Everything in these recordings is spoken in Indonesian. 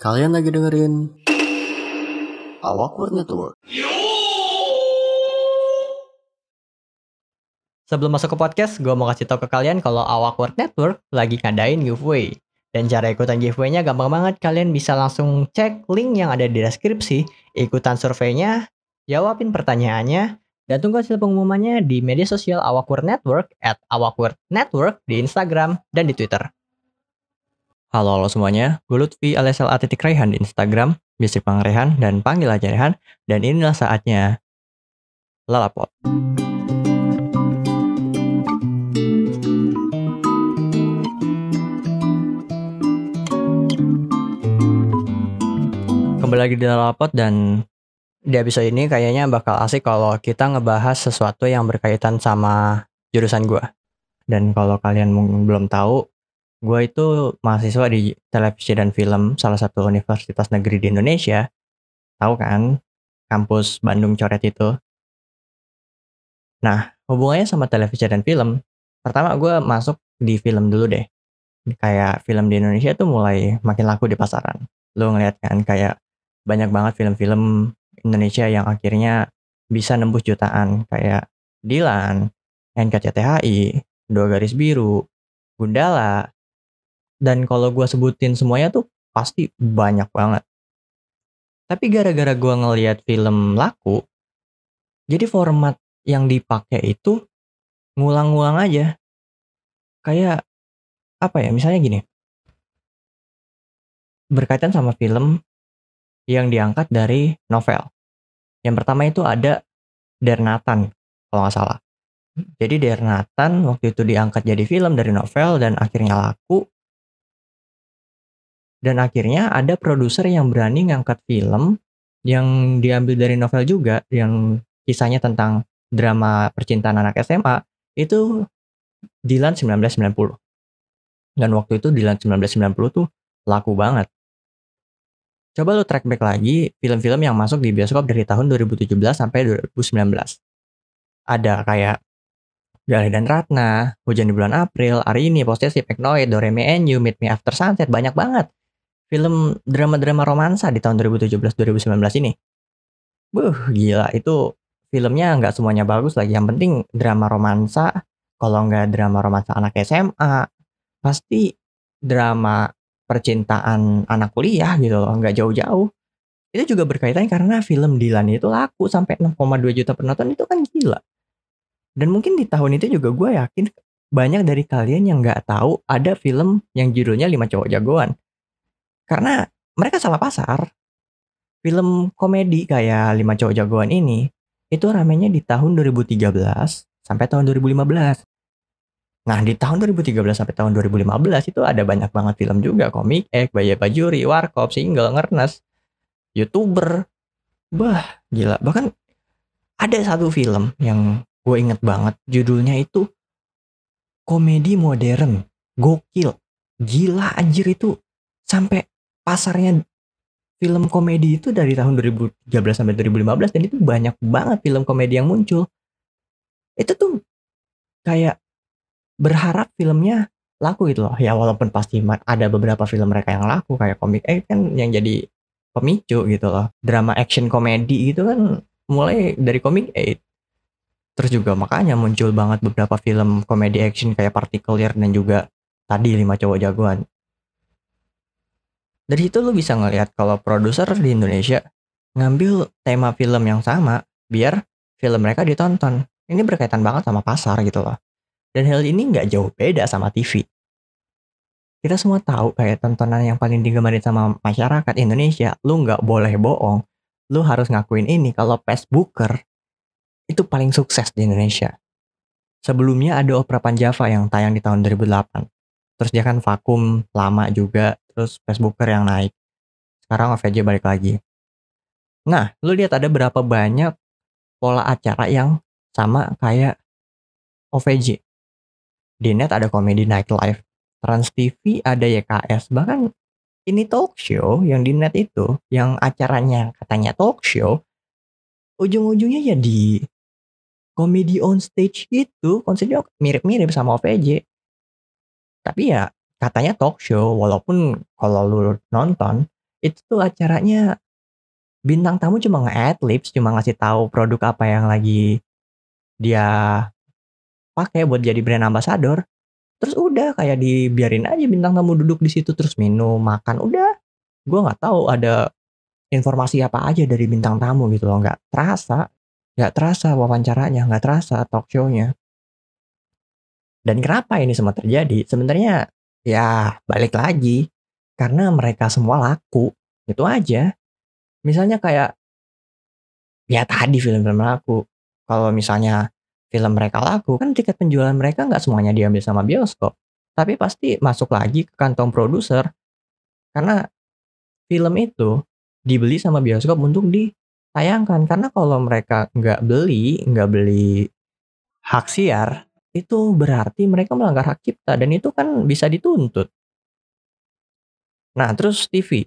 Kalian lagi dengerin Awkward Network. Sebelum masuk ke podcast, gue mau kasih tau ke kalian kalau Awkward Network lagi ngadain giveaway. Dan cara ikutan giveaway-nya gampang banget. Kalian bisa langsung cek link yang ada di deskripsi, ikutan surveinya, jawabin pertanyaannya, dan tunggu hasil pengumumannya di media sosial Awkward Network at Awkward Network di Instagram dan di Twitter. Halo halo semuanya, gue Lutfi alias LA Rehan di Instagram, biasa dipanggil Rehan dan panggil aja Rehan, dan inilah saatnya Lalapot. Kembali lagi di Lalapot dan di episode ini kayaknya bakal asik kalau kita ngebahas sesuatu yang berkaitan sama jurusan gue. Dan kalau kalian belum tahu, gue itu mahasiswa di televisi dan film salah satu universitas negeri di Indonesia. Tahu kan, kampus Bandung Coret itu. Nah, hubungannya sama televisi dan film, pertama gue masuk di film dulu deh. Kayak film di Indonesia tuh mulai makin laku di pasaran. Lo ngeliat kan kayak banyak banget film-film Indonesia yang akhirnya bisa nembus jutaan kayak Dilan, NKCTHI, Dua Garis Biru, Gundala, dan kalau gue sebutin semuanya tuh pasti banyak banget. Tapi gara-gara gue ngeliat film laku, jadi format yang dipakai itu ngulang-ngulang aja. Kayak apa ya, misalnya gini. Berkaitan sama film yang diangkat dari novel. Yang pertama itu ada Dernatan, kalau nggak salah. Jadi Dernatan waktu itu diangkat jadi film dari novel dan akhirnya laku. Dan akhirnya ada produser yang berani ngangkat film yang diambil dari novel juga, yang kisahnya tentang drama percintaan anak SMA, itu Dilan 1990. Dan waktu itu Dilan 1990 tuh laku banget. Coba lu track back lagi film-film yang masuk di bioskop dari tahun 2017 sampai 2019. Ada kayak Galih dan Ratna, Hujan di Bulan April, Arini, Posesif, Eknoid, Doremi and You, Meet Me After Sunset, banyak banget. Film drama-drama romansa di tahun 2017-2019 ini. Buh, gila. Itu filmnya nggak semuanya bagus lagi. Yang penting drama romansa. Kalau nggak drama romansa anak SMA, pasti drama percintaan anak kuliah gitu loh, nggak jauh-jauh. Itu juga berkaitan karena film Dilan itu laku sampai 6,2 juta penonton itu kan gila. Dan mungkin di tahun itu juga gue yakin banyak dari kalian yang nggak tahu ada film yang judulnya Lima Cowok Jagoan. Karena mereka salah pasar. Film komedi kayak Lima Cowok Jagoan ini itu ramenya di tahun 2013 sampai tahun 2015. Nah di tahun 2013 sampai tahun 2015 itu ada banyak banget film juga komik, ek, Baya Bajuri, Warkop, Single, Ngernes, Youtuber, bah gila. Bahkan ada satu film yang gue inget banget judulnya itu komedi modern, gokil, gila anjir itu sampai pasarnya film komedi itu dari tahun 2013 sampai 2015 dan itu banyak banget film komedi yang muncul. Itu tuh kayak berharap filmnya laku gitu loh. Ya walaupun pasti ada beberapa film mereka yang laku kayak komik eh kan yang jadi pemicu gitu loh. Drama action komedi gitu kan mulai dari komik 8. Terus juga makanya muncul banget beberapa film komedi action kayak Particular dan juga tadi lima cowok jagoan. Dari itu lu bisa ngelihat kalau produser di Indonesia ngambil tema film yang sama biar film mereka ditonton. Ini berkaitan banget sama pasar gitu loh. Dan hal ini nggak jauh beda sama TV. Kita semua tahu kayak tontonan yang paling digemarin sama masyarakat Indonesia, lu nggak boleh bohong. Lu harus ngakuin ini kalau Facebooker itu paling sukses di Indonesia. Sebelumnya ada Opera Panjava yang tayang di tahun 2008. Terus dia kan vakum lama juga, terus Facebooker yang naik. Sekarang OVJ balik lagi. Nah, lu lihat ada berapa banyak pola acara yang sama kayak OVJ. Di net ada komedi nightlife. Trans TV ada YKS. Bahkan ini talk show yang di net itu, yang acaranya katanya talk show, ujung-ujungnya ya di komedi on stage itu konsepnya mirip-mirip sama OVJ. Tapi ya katanya talk show, walaupun kalau lu nonton, Itu tuh acaranya bintang tamu cuma nge-adlibs, cuma ngasih tahu produk apa yang lagi dia pakai buat jadi brand ambassador. Terus udah kayak dibiarin aja bintang tamu duduk di situ terus minum, makan, udah. Gue nggak tahu ada informasi apa aja dari bintang tamu gitu loh, nggak terasa, nggak terasa wawancaranya, nggak terasa talk show-nya. Dan kenapa ini semua terjadi? Sebenarnya ya balik lagi karena mereka semua laku, itu aja. Misalnya kayak ya tadi film-film laku. Kalau misalnya film mereka laku, kan tiket penjualan mereka nggak semuanya diambil sama bioskop. Tapi pasti masuk lagi ke kantong produser. Karena film itu dibeli sama bioskop untuk ditayangkan. Karena kalau mereka nggak beli, nggak beli hak siar, itu berarti mereka melanggar hak cipta. Dan itu kan bisa dituntut. Nah, terus TV.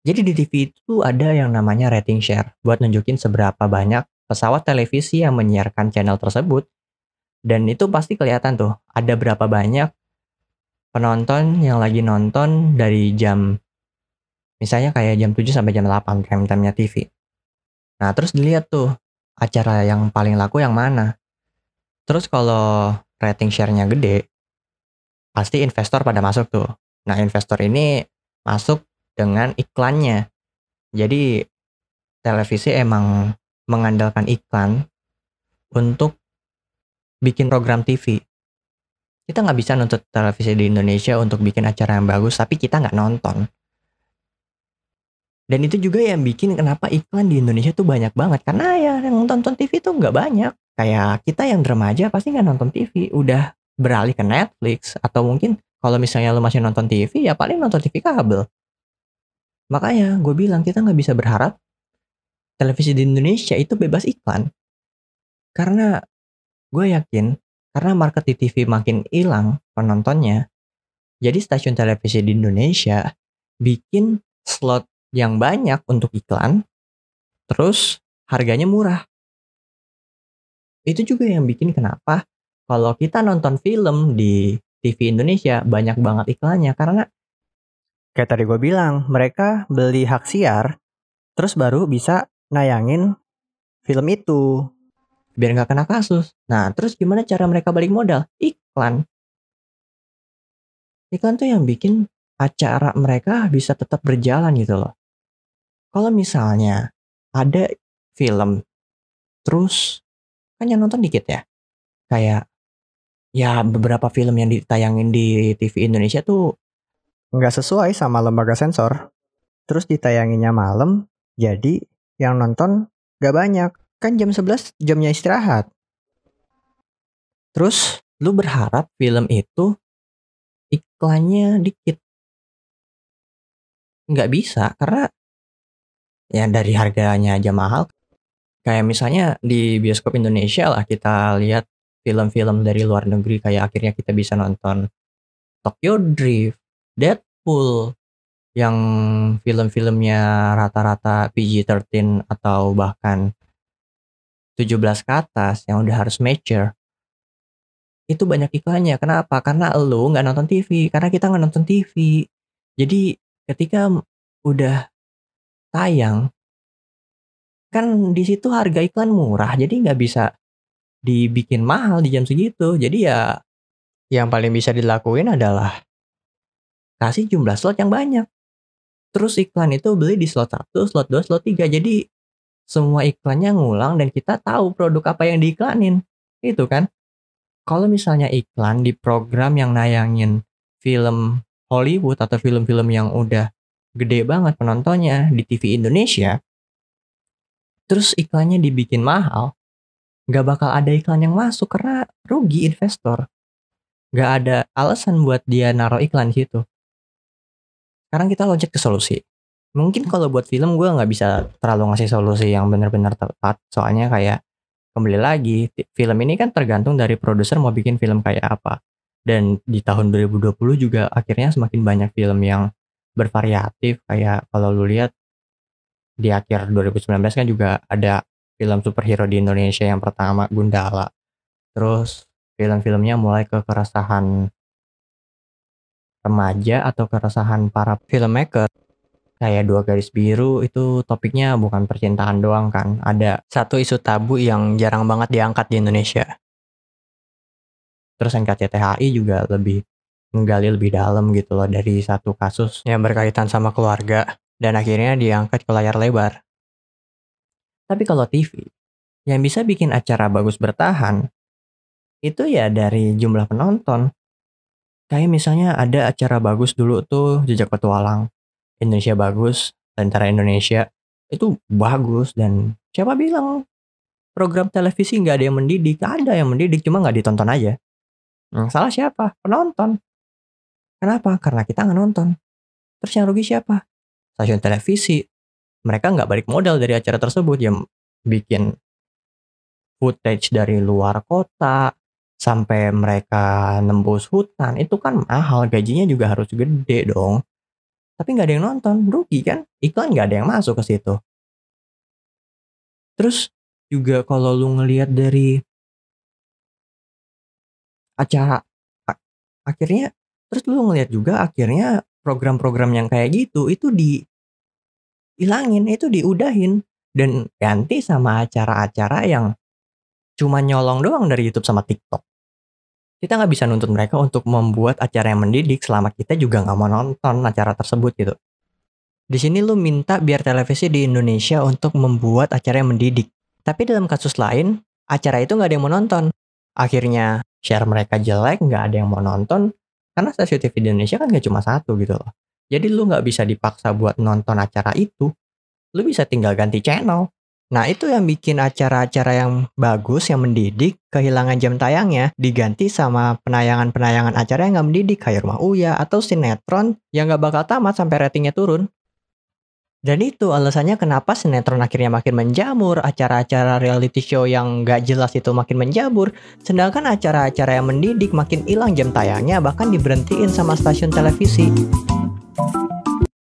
Jadi di TV itu ada yang namanya rating share buat nunjukin seberapa banyak pesawat televisi yang menyiarkan channel tersebut. Dan itu pasti kelihatan tuh, ada berapa banyak penonton yang lagi nonton dari jam misalnya kayak jam 7 sampai jam 8 prime time-nya TV. Nah, terus dilihat tuh acara yang paling laku yang mana. Terus kalau rating share-nya gede, pasti investor pada masuk tuh. Nah, investor ini masuk dengan iklannya. Jadi televisi emang mengandalkan iklan untuk bikin program TV. Kita nggak bisa nuntut televisi di Indonesia untuk bikin acara yang bagus, tapi kita nggak nonton. Dan itu juga yang bikin kenapa iklan di Indonesia tuh banyak banget. Karena ya yang nonton TV tuh nggak banyak. Kayak kita yang remaja pasti nggak nonton TV. Udah beralih ke Netflix. Atau mungkin kalau misalnya lu masih nonton TV, ya paling nonton TV kabel. Makanya gue bilang kita nggak bisa berharap televisi di Indonesia itu bebas iklan. Karena gue yakin, karena market di TV makin hilang penontonnya, jadi stasiun televisi di Indonesia bikin slot yang banyak untuk iklan, terus harganya murah. Itu juga yang bikin kenapa kalau kita nonton film di TV Indonesia banyak banget iklannya karena kayak tadi gue bilang mereka beli hak siar terus baru bisa nayangin film itu biar nggak kena kasus. Nah, terus gimana cara mereka balik modal? Iklan. Iklan tuh yang bikin acara mereka bisa tetap berjalan gitu loh. Kalau misalnya ada film, terus kan yang nonton dikit ya. Kayak ya beberapa film yang ditayangin di TV Indonesia tuh nggak sesuai sama lembaga sensor. Terus ditayanginnya malam, jadi yang nonton gak banyak. Kan jam 11 jamnya istirahat. Terus lu berharap film itu iklannya dikit. Nggak bisa karena ya dari harganya aja mahal. Kayak misalnya di bioskop Indonesia lah kita lihat film-film dari luar negeri kayak akhirnya kita bisa nonton Tokyo Drift, Deadpool, yang film-filmnya rata-rata PG-13 atau bahkan 17 ke atas yang udah harus mature itu banyak iklannya. Kenapa? Karena lo nggak nonton TV. Karena kita nggak nonton TV. Jadi ketika udah tayang, kan di situ harga iklan murah. Jadi nggak bisa dibikin mahal di jam segitu. Jadi ya yang paling bisa dilakuin adalah kasih jumlah slot yang banyak. Terus iklan itu beli di slot 1, slot 2, slot 3. Jadi semua iklannya ngulang dan kita tahu produk apa yang diiklanin. Itu kan. Kalau misalnya iklan di program yang nayangin film Hollywood atau film-film yang udah gede banget penontonnya di TV Indonesia, terus iklannya dibikin mahal, nggak bakal ada iklan yang masuk karena rugi investor. Nggak ada alasan buat dia naruh iklan di situ. Sekarang kita loncat ke solusi. Mungkin kalau buat film gue nggak bisa terlalu ngasih solusi yang benar-benar tepat. Soalnya kayak kembali lagi film ini kan tergantung dari produser mau bikin film kayak apa. Dan di tahun 2020 juga akhirnya semakin banyak film yang bervariatif kayak kalau lu lihat di akhir 2019 kan juga ada film superhero di Indonesia yang pertama Gundala. Terus film-filmnya mulai ke keresahan remaja atau keresahan para filmmaker kayak dua garis biru itu topiknya bukan percintaan doang kan. Ada satu isu tabu yang jarang banget diangkat di Indonesia. Terus NKCTHI juga lebih menggali lebih dalam gitu loh dari satu kasus yang berkaitan sama keluarga dan akhirnya diangkat ke layar lebar. Tapi kalau TV, yang bisa bikin acara bagus bertahan, itu ya dari jumlah penonton. Kayak misalnya ada acara bagus dulu tuh Jejak Petualang. Indonesia bagus, Tentara Indonesia itu bagus dan siapa bilang program televisi nggak ada yang mendidik? Ada yang mendidik cuma nggak ditonton aja. Yang salah siapa? Penonton. Kenapa? Karena kita nggak nonton. Terus yang rugi siapa? Stasiun televisi. Mereka nggak balik modal dari acara tersebut. Yang bikin footage dari luar kota, sampai mereka nembus hutan itu kan mahal. Gajinya juga harus gede dong. Tapi nggak ada yang nonton rugi kan? Iklan nggak ada yang masuk ke situ. Terus juga kalau lu ngelihat dari acara akhirnya terus lu ngelihat juga akhirnya program-program yang kayak gitu itu di hilangin itu diudahin dan ganti sama acara-acara yang cuma nyolong doang dari YouTube sama TikTok kita nggak bisa nuntut mereka untuk membuat acara yang mendidik selama kita juga nggak mau nonton acara tersebut gitu. Di sini lu minta biar televisi di Indonesia untuk membuat acara yang mendidik. Tapi dalam kasus lain, acara itu nggak ada yang mau nonton. Akhirnya share mereka jelek, nggak ada yang mau nonton. Karena stasiun TV di Indonesia kan nggak cuma satu gitu loh. Jadi lu nggak bisa dipaksa buat nonton acara itu. Lu bisa tinggal ganti channel. Nah, itu yang bikin acara-acara yang bagus, yang mendidik, kehilangan jam tayangnya, diganti sama penayangan-penayangan acara yang nggak mendidik, kayak Rumah Uya atau sinetron yang nggak bakal tamat sampai ratingnya turun. Dan itu alasannya kenapa sinetron akhirnya makin menjamur, acara-acara reality show yang nggak jelas itu makin menjamur, sedangkan acara-acara yang mendidik makin hilang jam tayangnya, bahkan diberhentiin sama stasiun televisi.